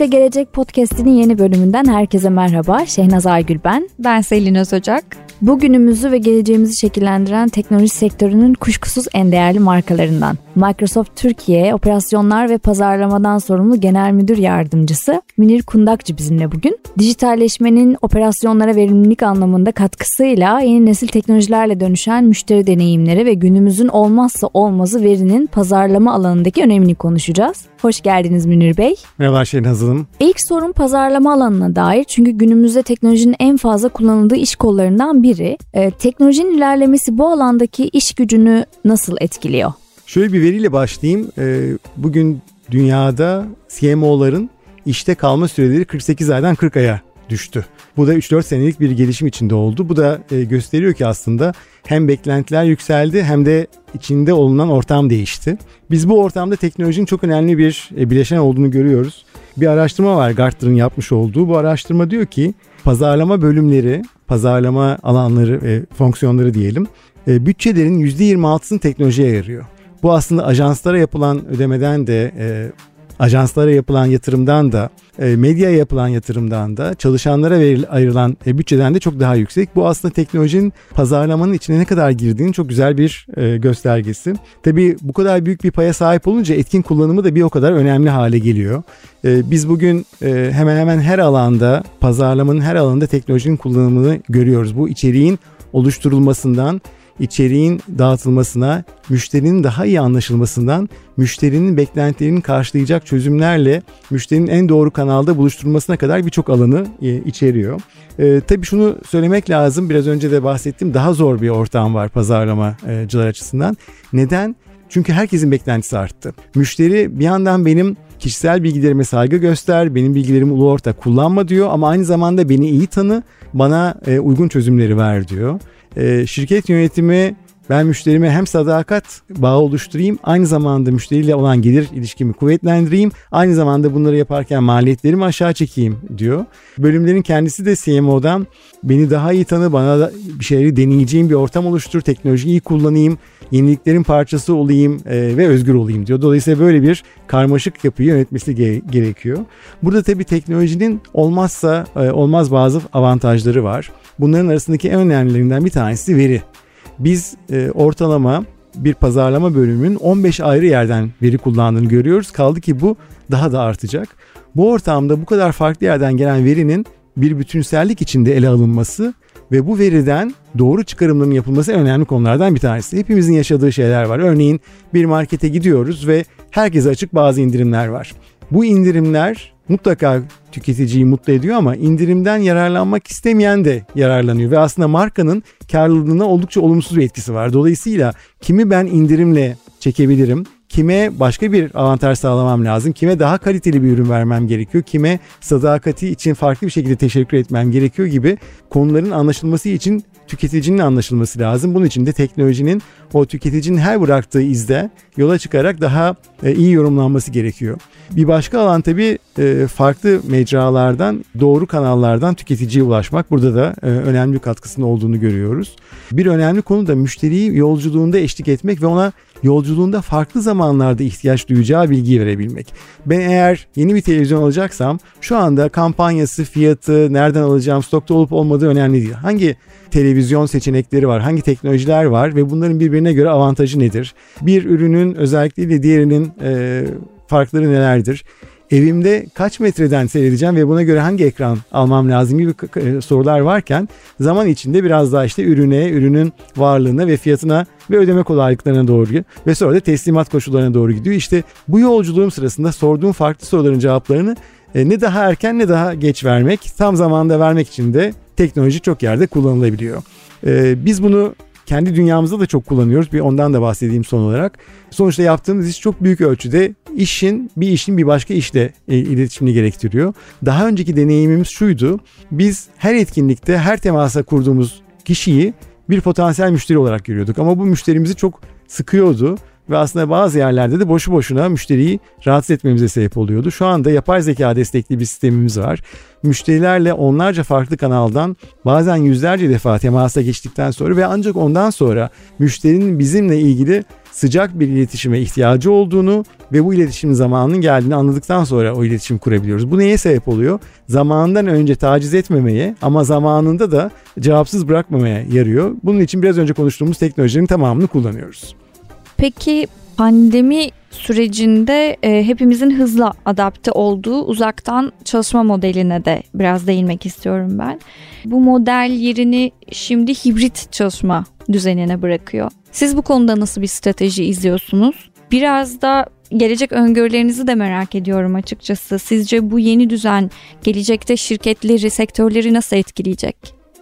İşte Gelecek Podcast'inin yeni bölümünden herkese merhaba. Şehnaz Aygül ben. Ben Selin Özocak. Bugünümüzü ve geleceğimizi şekillendiren teknoloji sektörünün kuşkusuz en değerli markalarından. Microsoft Türkiye Operasyonlar ve Pazarlamadan sorumlu Genel Müdür Yardımcısı Münir Kundakçı bizimle bugün. Dijitalleşmenin operasyonlara verimlilik anlamında katkısıyla yeni nesil teknolojilerle dönüşen müşteri deneyimleri ve günümüzün olmazsa olmazı verinin pazarlama alanındaki önemini konuşacağız. Hoş geldiniz Münir Bey. Merhaba Şehnaz Hanım. İlk sorum pazarlama alanına dair çünkü günümüzde teknolojinin en fazla kullanıldığı iş kollarından biri. Ee, teknolojinin ilerlemesi bu alandaki iş gücünü nasıl etkiliyor? Şöyle bir veriyle başlayayım. Ee, bugün dünyada CMO'ların işte kalma süreleri 48 aydan 40 aya düştü. Bu da 3-4 senelik bir gelişim içinde oldu. Bu da e, gösteriyor ki aslında hem beklentiler yükseldi hem de içinde olunan ortam değişti. Biz bu ortamda teknolojinin çok önemli bir e, bileşen olduğunu görüyoruz. Bir araştırma var Gartner'ın yapmış olduğu. Bu araştırma diyor ki pazarlama bölümleri, pazarlama alanları ve fonksiyonları diyelim e, bütçelerin %26'sını teknolojiye ayırıyor. Bu aslında ajanslara yapılan ödemeden de e, ajanslara yapılan yatırımdan da e, medyaya yapılan yatırımdan da çalışanlara ayrılan e, bütçeden de çok daha yüksek. Bu aslında teknolojinin pazarlamanın içine ne kadar girdiğinin çok güzel bir e, göstergesi. Tabii bu kadar büyük bir paya sahip olunca etkin kullanımı da bir o kadar önemli hale geliyor. Biz bugün hemen hemen her alanda pazarlamanın her alanında teknolojinin kullanımını görüyoruz. Bu içeriğin oluşturulmasından içeriğin dağıtılmasına, müşterinin daha iyi anlaşılmasından, müşterinin beklentilerini karşılayacak çözümlerle müşterinin en doğru kanalda buluşturulmasına kadar birçok alanı e, içeriyor. E, tabii şunu söylemek lazım, biraz önce de bahsettim, daha zor bir ortam var pazarlamacılar açısından. Neden? Çünkü herkesin beklentisi arttı. Müşteri bir yandan benim kişisel bilgilerime saygı göster, benim bilgilerimi ulu orta kullanma diyor ama aynı zamanda beni iyi tanı, bana e, uygun çözümleri ver diyor. E, şirket yönetimi ben müşterime hem sadakat bağı oluşturayım aynı zamanda müşteriyle olan gelir ilişkimi kuvvetlendireyim aynı zamanda bunları yaparken maliyetlerimi aşağı çekeyim diyor. Bölümlerin kendisi de CMO'dan beni daha iyi tanı bana da bir şeyleri deneyeceğim bir ortam oluştur teknolojiyi iyi kullanayım yeniliklerin parçası olayım e, ve özgür olayım diyor. Dolayısıyla böyle bir karmaşık yapıyı yönetmesi ge- gerekiyor. Burada tabii teknolojinin olmazsa e, olmaz bazı avantajları var. Bunların arasındaki en önemlilerinden bir tanesi veri. Biz e, ortalama bir pazarlama bölümünün 15 ayrı yerden veri kullandığını görüyoruz. Kaldı ki bu daha da artacak. Bu ortamda bu kadar farklı yerden gelen verinin bir bütünsellik içinde ele alınması ve bu veriden doğru çıkarımların yapılması önemli konulardan bir tanesi. Hepimizin yaşadığı şeyler var. Örneğin bir markete gidiyoruz ve herkese açık bazı indirimler var. Bu indirimler mutlaka tüketiciyi mutlu ediyor ama indirimden yararlanmak istemeyen de yararlanıyor ve aslında markanın karlılığına oldukça olumsuz bir etkisi var. Dolayısıyla kimi ben indirimle çekebilirim, kime başka bir avantaj sağlamam lazım, kime daha kaliteli bir ürün vermem gerekiyor, kime sadakati için farklı bir şekilde teşekkür etmem gerekiyor gibi konuların anlaşılması için tüketicinin anlaşılması lazım. Bunun için de teknolojinin o tüketicinin her bıraktığı izde yola çıkarak daha e, iyi yorumlanması gerekiyor. Bir başka alan tabii e, farklı mecralardan, doğru kanallardan tüketiciye ulaşmak. Burada da e, önemli katkısının olduğunu görüyoruz. Bir önemli konu da müşteriyi yolculuğunda eşlik etmek ve ona yolculuğunda farklı zamanlarda ihtiyaç duyacağı bilgiyi verebilmek. Ben eğer yeni bir televizyon alacaksam şu anda kampanyası, fiyatı, nereden alacağım, stokta olup olmadığı önemli değil. Hangi televizyon seçenekleri var, hangi teknolojiler var ve bunların birbirine göre avantajı nedir? Bir ürünün özellikleriyle diğerinin e, farkları nelerdir? Evimde kaç metreden seyredeceğim ve buna göre hangi ekran almam lazım gibi sorular varken zaman içinde biraz daha işte ürüne, ürünün varlığına ve fiyatına ve ödeme kolaylıklarına doğru ve sonra da teslimat koşullarına doğru gidiyor. İşte bu yolculuğum sırasında sorduğum farklı soruların cevaplarını e, ne daha erken ne daha geç vermek, tam zamanda vermek için de teknoloji çok yerde kullanılabiliyor. E, biz bunu kendi dünyamızda da çok kullanıyoruz. Bir ondan da bahsedeyim son olarak. Sonuçta yaptığımız iş çok büyük ölçüde işin bir işin bir başka işle e, iletişimini gerektiriyor. Daha önceki deneyimimiz şuydu. Biz her etkinlikte her temasa kurduğumuz kişiyi bir potansiyel müşteri olarak görüyorduk. Ama bu müşterimizi çok sıkıyordu ve aslında bazı yerlerde de boşu boşuna müşteriyi rahatsız etmemize sebep oluyordu. Şu anda yapay zeka destekli bir sistemimiz var. Müşterilerle onlarca farklı kanaldan bazen yüzlerce defa temasa geçtikten sonra ve ancak ondan sonra müşterinin bizimle ilgili sıcak bir iletişime ihtiyacı olduğunu ve bu iletişim zamanının geldiğini anladıktan sonra o iletişim kurabiliyoruz. Bu neye sebep oluyor? Zamanından önce taciz etmemeye ama zamanında da cevapsız bırakmamaya yarıyor. Bunun için biraz önce konuştuğumuz teknolojinin tamamını kullanıyoruz. Peki pandemi sürecinde e, hepimizin hızla adapte olduğu uzaktan çalışma modeline de biraz değinmek istiyorum ben. Bu model yerini şimdi hibrit çalışma düzenine bırakıyor. Siz bu konuda nasıl bir strateji izliyorsunuz? Biraz da gelecek öngörülerinizi de merak ediyorum açıkçası. Sizce bu yeni düzen gelecekte şirketleri, sektörleri nasıl etkileyecek?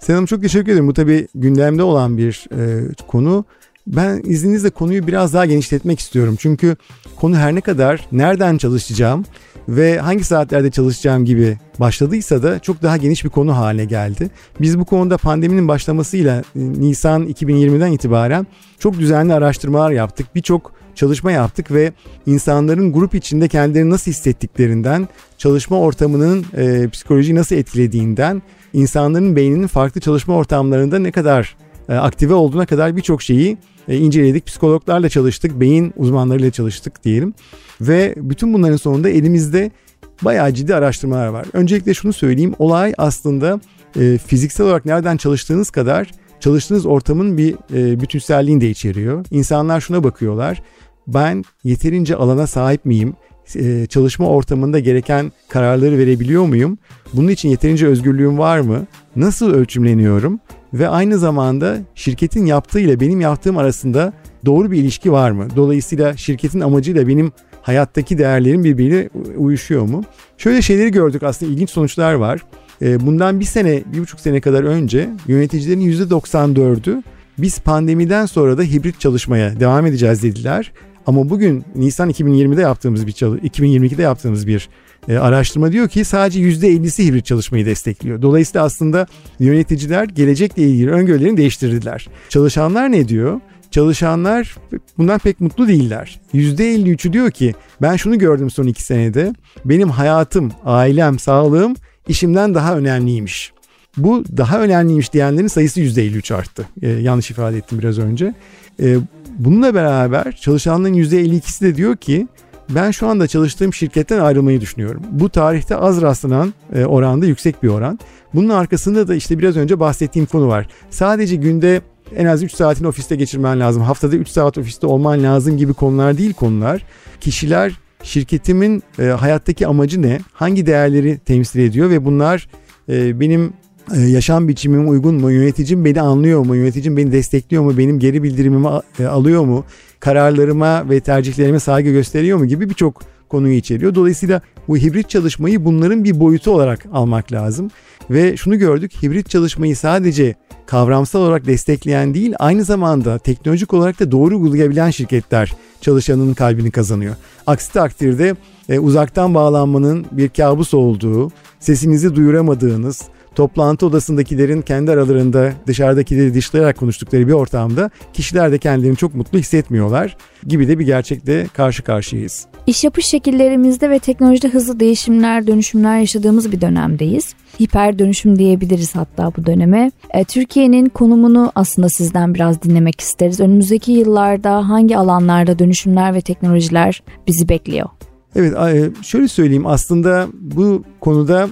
Senem çok teşekkür ederim. Bu tabii gündemde olan bir e, konu. Ben izninizle konuyu biraz daha genişletmek istiyorum. Çünkü konu her ne kadar nereden çalışacağım ve hangi saatlerde çalışacağım gibi başladıysa da çok daha geniş bir konu haline geldi. Biz bu konuda pandeminin başlamasıyla e, Nisan 2020'den itibaren çok düzenli araştırmalar yaptık. Birçok çalışma yaptık ve insanların grup içinde kendilerini nasıl hissettiklerinden, çalışma ortamının e, psikolojiyi nasıl etkilediğinden, insanların beyninin farklı çalışma ortamlarında ne kadar e, aktive olduğuna kadar birçok şeyi e, inceledik. Psikologlarla çalıştık, beyin uzmanlarıyla çalıştık diyelim. Ve bütün bunların sonunda elimizde bayağı ciddi araştırmalar var. Öncelikle şunu söyleyeyim. Olay aslında e, fiziksel olarak nereden çalıştığınız kadar çalıştığınız ortamın bir e, bütünselliğini de içeriyor. İnsanlar şuna bakıyorlar. Ben yeterince alana sahip miyim? E, çalışma ortamında gereken kararları verebiliyor muyum? Bunun için yeterince özgürlüğüm var mı? Nasıl ölçümleniyorum? Ve aynı zamanda şirketin yaptığı ile benim yaptığım arasında doğru bir ilişki var mı? Dolayısıyla şirketin amacıyla benim hayattaki değerlerim birbiriyle uyuşuyor mu? Şöyle şeyleri gördük aslında ilginç sonuçlar var. Ee, bundan bir sene, bir buçuk sene kadar önce yöneticilerin %94'ü biz pandemiden sonra da hibrit çalışmaya devam edeceğiz dediler. Ama bugün Nisan 2020'de yaptığımız bir 2022'de yaptığımız bir e, araştırma diyor ki sadece %50'si hibrit çalışmayı destekliyor. Dolayısıyla aslında yöneticiler gelecekle ilgili öngörülerini değiştirdiler. Çalışanlar ne diyor? Çalışanlar bundan pek mutlu değiller. %53'ü diyor ki ben şunu gördüm son iki senede. Benim hayatım, ailem, sağlığım işimden daha önemliymiş. Bu daha önemliymiş diyenlerin sayısı %53 arttı. Ee, yanlış ifade ettim biraz önce. Ee, bununla beraber çalışanların %52'si de diyor ki ben şu anda çalıştığım şirketten ayrılmayı düşünüyorum. Bu tarihte az rastlanan e, oranda yüksek bir oran. Bunun arkasında da işte biraz önce bahsettiğim konu var. Sadece günde en az 3 saatini ofiste geçirmen lazım. Haftada 3 saat ofiste olman lazım gibi konular değil konular. Kişiler şirketimin e, hayattaki amacı ne? Hangi değerleri temsil ediyor ve bunlar e, benim e, yaşam biçimim uygun mu? Yöneticim beni anlıyor mu? Yöneticim beni destekliyor mu? Benim geri bildirimimi e, alıyor mu? Kararlarıma ve tercihlerime saygı gösteriyor mu gibi birçok konuyu içeriyor. Dolayısıyla bu hibrit çalışmayı bunların bir boyutu olarak almak lazım. Ve şunu gördük hibrit çalışmayı sadece kavramsal olarak destekleyen değil aynı zamanda teknolojik olarak da doğru uygulayabilen şirketler çalışanının kalbini kazanıyor. Aksi takdirde e, uzaktan bağlanmanın bir kabus olduğu, sesinizi duyuramadığınız, toplantı odasındakilerin kendi aralarında dışarıdakileri dışlayarak konuştukları bir ortamda kişiler de kendilerini çok mutlu hissetmiyorlar gibi de bir gerçekle karşı karşıyayız. İş yapış şekillerimizde ve teknolojide hızlı değişimler, dönüşümler yaşadığımız bir dönemdeyiz. Hiper dönüşüm diyebiliriz hatta bu döneme. E, Türkiye'nin konumunu aslında sizden biraz dinlemek isteriz. Önümüzdeki yıllarda hangi alanlarda dönüşümler ve teknolojiler bizi bekliyor? Evet e, şöyle söyleyeyim aslında bu konuda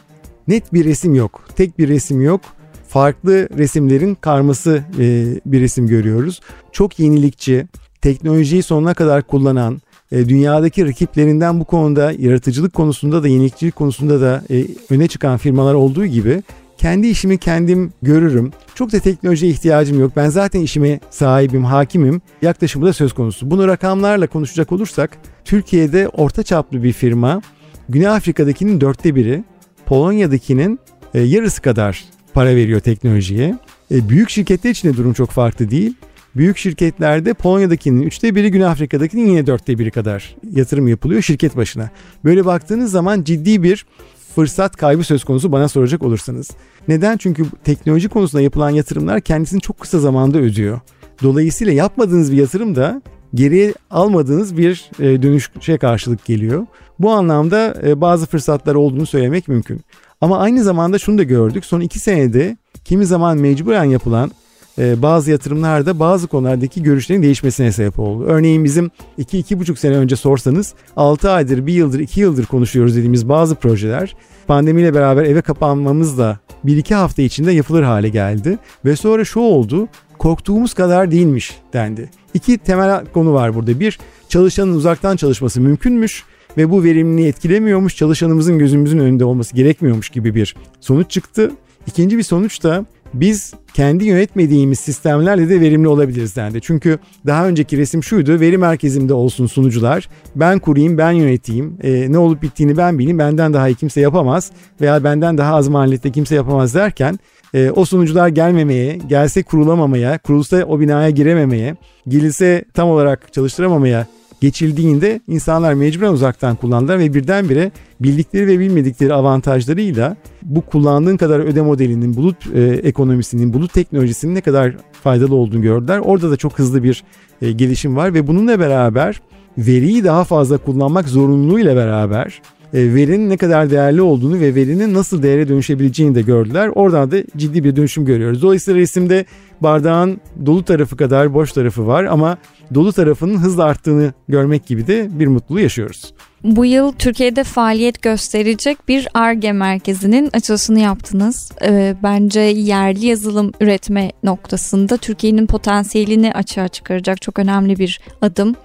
net bir resim yok. Tek bir resim yok. Farklı resimlerin karması e, bir resim görüyoruz. Çok yenilikçi, teknolojiyi sonuna kadar kullanan, e, dünyadaki rakiplerinden bu konuda yaratıcılık konusunda da yenilikçilik konusunda da e, öne çıkan firmalar olduğu gibi kendi işimi kendim görürüm. Çok da teknolojiye ihtiyacım yok. Ben zaten işime sahibim, hakimim. Yaklaşımı da söz konusu. Bunu rakamlarla konuşacak olursak Türkiye'de orta çaplı bir firma Güney Afrika'dakinin dörtte biri, Polonya'dakinin e, yarısı kadar para veriyor teknolojiye. E, büyük şirketler için de durum çok farklı değil. Büyük şirketlerde Polonya'dakinin üçte biri, Güney Afrika'dakinin yine dörtte biri kadar yatırım yapılıyor şirket başına. Böyle baktığınız zaman ciddi bir fırsat kaybı söz konusu bana soracak olursanız. Neden? Çünkü teknoloji konusunda yapılan yatırımlar kendisini çok kısa zamanda ödüyor. Dolayısıyla yapmadığınız bir yatırım da geriye almadığınız bir e, dönüşe karşılık geliyor. Bu anlamda e, bazı fırsatlar olduğunu söylemek mümkün. Ama aynı zamanda şunu da gördük. Son iki senede kimi zaman mecburen yapılan e, bazı yatırımlarda bazı konulardaki görüşlerin değişmesine sebep oldu. Örneğin bizim 2-2,5 sene önce sorsanız 6 aydır, 1 yıldır, 2 yıldır konuşuyoruz dediğimiz bazı projeler pandemiyle beraber eve kapanmamızla 1-2 hafta içinde yapılır hale geldi. Ve sonra şu oldu, korktuğumuz kadar değilmiş dendi. İki temel konu var burada. Bir, çalışanın uzaktan çalışması mümkünmüş ve bu verimliliği etkilemiyormuş, çalışanımızın gözümüzün önünde olması gerekmiyormuş gibi bir sonuç çıktı. İkinci bir sonuç da biz kendi yönetmediğimiz sistemlerle de verimli olabiliriz dendi. Çünkü daha önceki resim şuydu. Veri merkezimde olsun sunucular. Ben kurayım, ben yöneteyim. E, ne olup bittiğini ben bileyim. Benden daha iyi kimse yapamaz veya benden daha az maliyette kimse yapamaz derken e, o sunucular gelmemeye, gelse kurulamamaya, kurulsa o binaya girememeye, gelirse tam olarak çalıştıramamaya geçildiğinde insanlar mecburen uzaktan kullandılar ve birdenbire bildikleri ve bilmedikleri avantajlarıyla bu kullandığın kadar öde modelinin, bulut e, ekonomisinin, bulut teknolojisinin ne kadar faydalı olduğunu gördüler. Orada da çok hızlı bir e, gelişim var ve bununla beraber veriyi daha fazla kullanmak zorunluluğuyla beraber e, verinin ne kadar değerli olduğunu ve verinin nasıl değere dönüşebileceğini de gördüler. Oradan da ciddi bir dönüşüm görüyoruz. Dolayısıyla resimde bardağın dolu tarafı kadar boş tarafı var ama dolu tarafının hızla arttığını görmek gibi de bir mutluluğu yaşıyoruz. Bu yıl Türkiye'de faaliyet gösterecek bir ARGE merkezinin açılışını yaptınız. Ee, bence yerli yazılım üretme noktasında Türkiye'nin potansiyelini açığa çıkaracak çok önemli bir adım.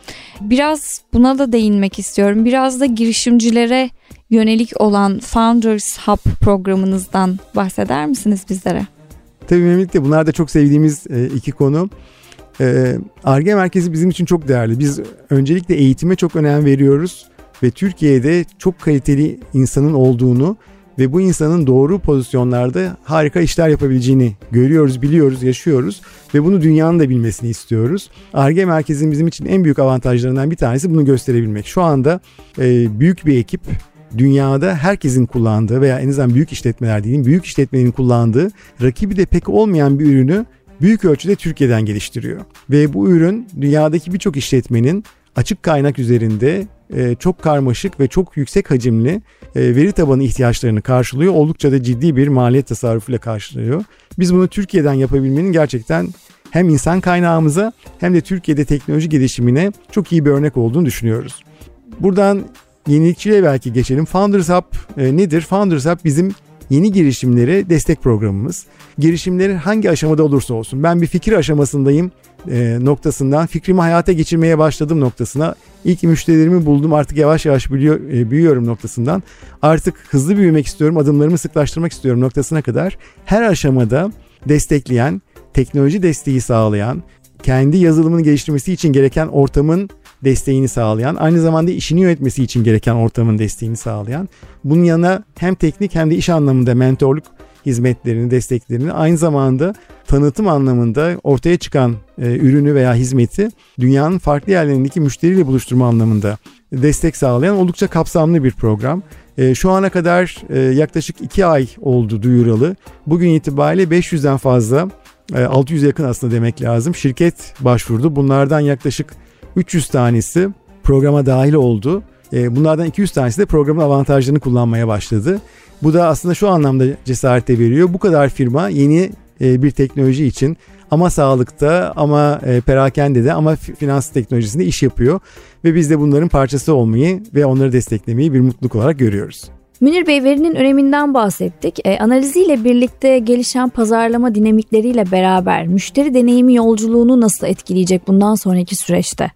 Biraz buna da değinmek istiyorum. Biraz da girişimcilere yönelik olan Founders Hub programınızdan bahseder misiniz bizlere? Tabii memnuniyetle bunlar da çok sevdiğimiz e, iki konu. ARGE e merkezi bizim için çok değerli. Biz öncelikle eğitime çok önem veriyoruz ve Türkiye'de çok kaliteli insanın olduğunu ve bu insanın doğru pozisyonlarda harika işler yapabileceğini görüyoruz, biliyoruz, yaşıyoruz ve bunu dünyanın da bilmesini istiyoruz. ARGE merkezinin bizim için en büyük avantajlarından bir tanesi bunu gösterebilmek. Şu anda e, büyük bir ekip dünyada herkesin kullandığı veya en azından büyük işletmeler diyeyim, büyük işletmenin kullandığı rakibi de pek olmayan bir ürünü büyük ölçüde Türkiye'den geliştiriyor. Ve bu ürün dünyadaki birçok işletmenin açık kaynak üzerinde e, çok karmaşık ve çok yüksek hacimli e, veri tabanı ihtiyaçlarını karşılıyor. Oldukça da ciddi bir maliyet tasarrufuyla karşılıyor. Biz bunu Türkiye'den yapabilmenin gerçekten hem insan kaynağımıza hem de Türkiye'de teknoloji gelişimine çok iyi bir örnek olduğunu düşünüyoruz. Buradan yenilikçiliğe belki geçelim. Founders Hub e, nedir? Founders Hub bizim yeni girişimlere destek programımız. Girişimlerin hangi aşamada olursa olsun ben bir fikir aşamasındayım e, noktasından fikrimi hayata geçirmeye başladım noktasına. İlk müşterilerimi buldum artık yavaş yavaş büyüyor, e, büyüyorum noktasından. Artık hızlı büyümek istiyorum adımlarımı sıklaştırmak istiyorum noktasına kadar. Her aşamada destekleyen teknoloji desteği sağlayan kendi yazılımını geliştirmesi için gereken ortamın desteğini sağlayan, aynı zamanda işini yönetmesi için gereken ortamın desteğini sağlayan, bunun yanına hem teknik hem de iş anlamında mentorluk hizmetlerini, desteklerini aynı zamanda tanıtım anlamında ortaya çıkan e, ürünü veya hizmeti dünyanın farklı yerlerindeki müşteriyle buluşturma anlamında destek sağlayan oldukça kapsamlı bir program. E, şu ana kadar e, yaklaşık 2 ay oldu duyuralı. Bugün itibariyle 500'den fazla 600 e, yakın aslında demek lazım. Şirket başvurdu. Bunlardan yaklaşık 300 tanesi programa dahil oldu. E, bunlardan 200 tanesi de programın avantajlarını kullanmaya başladı. Bu da aslında şu anlamda cesarete veriyor. Bu kadar firma yeni e, bir teknoloji için ama sağlıkta ama perakende de ama finans teknolojisinde iş yapıyor. Ve biz de bunların parçası olmayı ve onları desteklemeyi bir mutluluk olarak görüyoruz. Münir Bey verinin öneminden bahsettik. E, analiziyle birlikte gelişen pazarlama dinamikleriyle beraber müşteri deneyimi yolculuğunu nasıl etkileyecek bundan sonraki süreçte?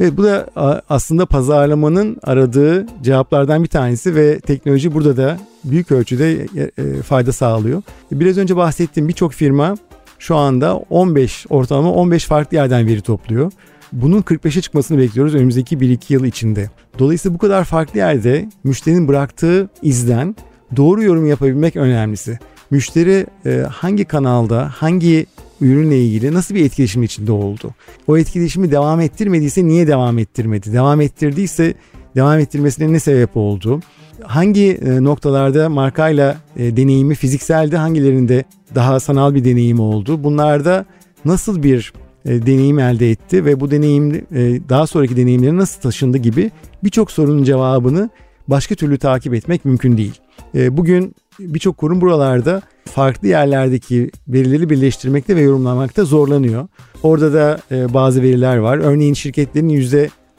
Evet bu da aslında pazarlamanın aradığı cevaplardan bir tanesi ve teknoloji burada da büyük ölçüde e, e, fayda sağlıyor. Biraz önce bahsettiğim birçok firma şu anda 15 ortalama 15 farklı yerden veri topluyor. Bunun 45'e çıkmasını bekliyoruz önümüzdeki 1-2 yıl içinde. Dolayısıyla bu kadar farklı yerde müşterinin bıraktığı izden doğru yorum yapabilmek önemlisi. Müşteri e, hangi kanalda, hangi ürünle ilgili nasıl bir etkileşim içinde oldu? O etkileşimi devam ettirmediyse niye devam ettirmedi? Devam ettirdiyse devam ettirmesine ne sebep oldu? Hangi e, noktalarda markayla e, deneyimi fizikseldi, hangilerinde daha sanal bir deneyim oldu? Bunlarda nasıl bir e, deneyim elde etti ve bu deneyim daha sonraki deneyimleri nasıl taşındı gibi birçok sorunun cevabını başka türlü takip etmek mümkün değil. Bugün birçok kurum buralarda farklı yerlerdeki verileri birleştirmekte ve yorumlamakta zorlanıyor. Orada da e, bazı veriler var. Örneğin şirketlerin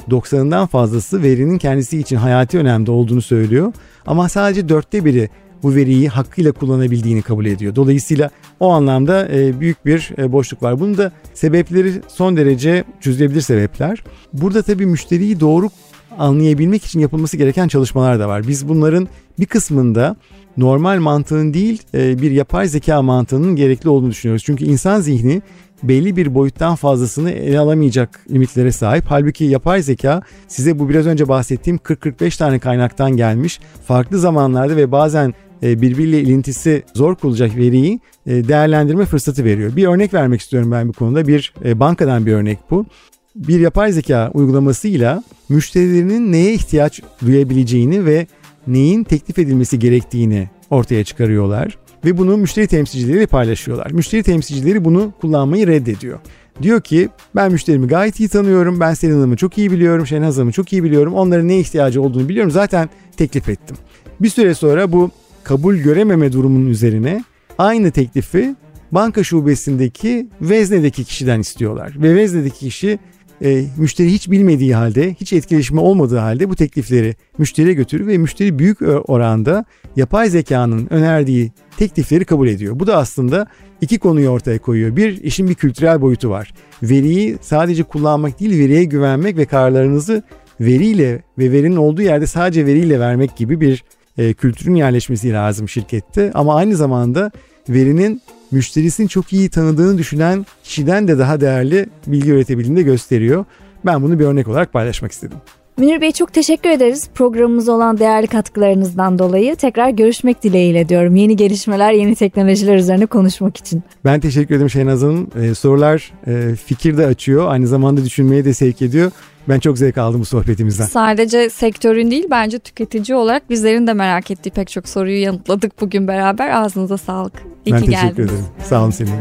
%90'ından fazlası verinin kendisi için hayati önemde olduğunu söylüyor. Ama sadece dörtte biri bu veriyi hakkıyla kullanabildiğini kabul ediyor. Dolayısıyla o anlamda e, büyük bir e, boşluk var. Bunun da sebepleri son derece çözülebilir sebepler. Burada tabii müşteriyi doğru anlayabilmek için yapılması gereken çalışmalar da var. Biz bunların bir kısmında normal mantığın değil e, bir yapay zeka mantığının gerekli olduğunu düşünüyoruz. Çünkü insan zihni belli bir boyuttan fazlasını ele alamayacak limitlere sahip. Halbuki yapay zeka size bu biraz önce bahsettiğim 40-45 tane kaynaktan gelmiş farklı zamanlarda ve bazen e, birbiriyle ilintisi zor kurulacak veriyi e, değerlendirme fırsatı veriyor. Bir örnek vermek istiyorum ben bu konuda. Bir bankadan bir örnek bu. Bir yapay zeka uygulamasıyla müşterilerinin neye ihtiyaç duyabileceğini ve neyin teklif edilmesi gerektiğini ortaya çıkarıyorlar ve bunu müşteri temsilcileriyle paylaşıyorlar. Müşteri temsilcileri bunu kullanmayı reddediyor. Diyor ki ben müşterimi gayet iyi tanıyorum. Ben Selin Hanım'ı çok iyi biliyorum. Şenaz Hanım'ı çok iyi biliyorum. Onların ne ihtiyacı olduğunu biliyorum. Zaten teklif ettim. Bir süre sonra bu kabul görememe durumunun üzerine aynı teklifi banka şubesindeki veznedeki kişiden istiyorlar. Ve veznedeki kişi e, müşteri hiç bilmediği halde, hiç etkileşimi olmadığı halde bu teklifleri müşteriye götürür ve müşteri büyük oranda yapay zekanın önerdiği teklifleri kabul ediyor. Bu da aslında iki konuyu ortaya koyuyor. Bir, işin bir kültürel boyutu var. Veriyi sadece kullanmak değil, veriye güvenmek ve kararlarınızı veriyle ve verinin olduğu yerde sadece veriyle vermek gibi bir e, kültürün yerleşmesi lazım şirkette. Ama aynı zamanda verinin müşterisini çok iyi tanıdığını düşünen kişiden de daha değerli bilgi üretebildiğini de gösteriyor. Ben bunu bir örnek olarak paylaşmak istedim. Münir Bey çok teşekkür ederiz programımıza olan değerli katkılarınızdan dolayı. Tekrar görüşmek dileğiyle diyorum. Yeni gelişmeler, yeni teknolojiler üzerine konuşmak için. Ben teşekkür ederim Şehnaz Hanım. Ee, sorular e, fikir de açıyor. Aynı zamanda düşünmeye de sevk ediyor. Ben çok zevk aldım bu sohbetimizden. Sadece sektörün değil bence tüketici olarak bizlerin de merak ettiği pek çok soruyu yanıtladık bugün beraber. Ağzınıza sağlık. İyi ben ki teşekkür geldiniz. ederim. Sağ olun senin.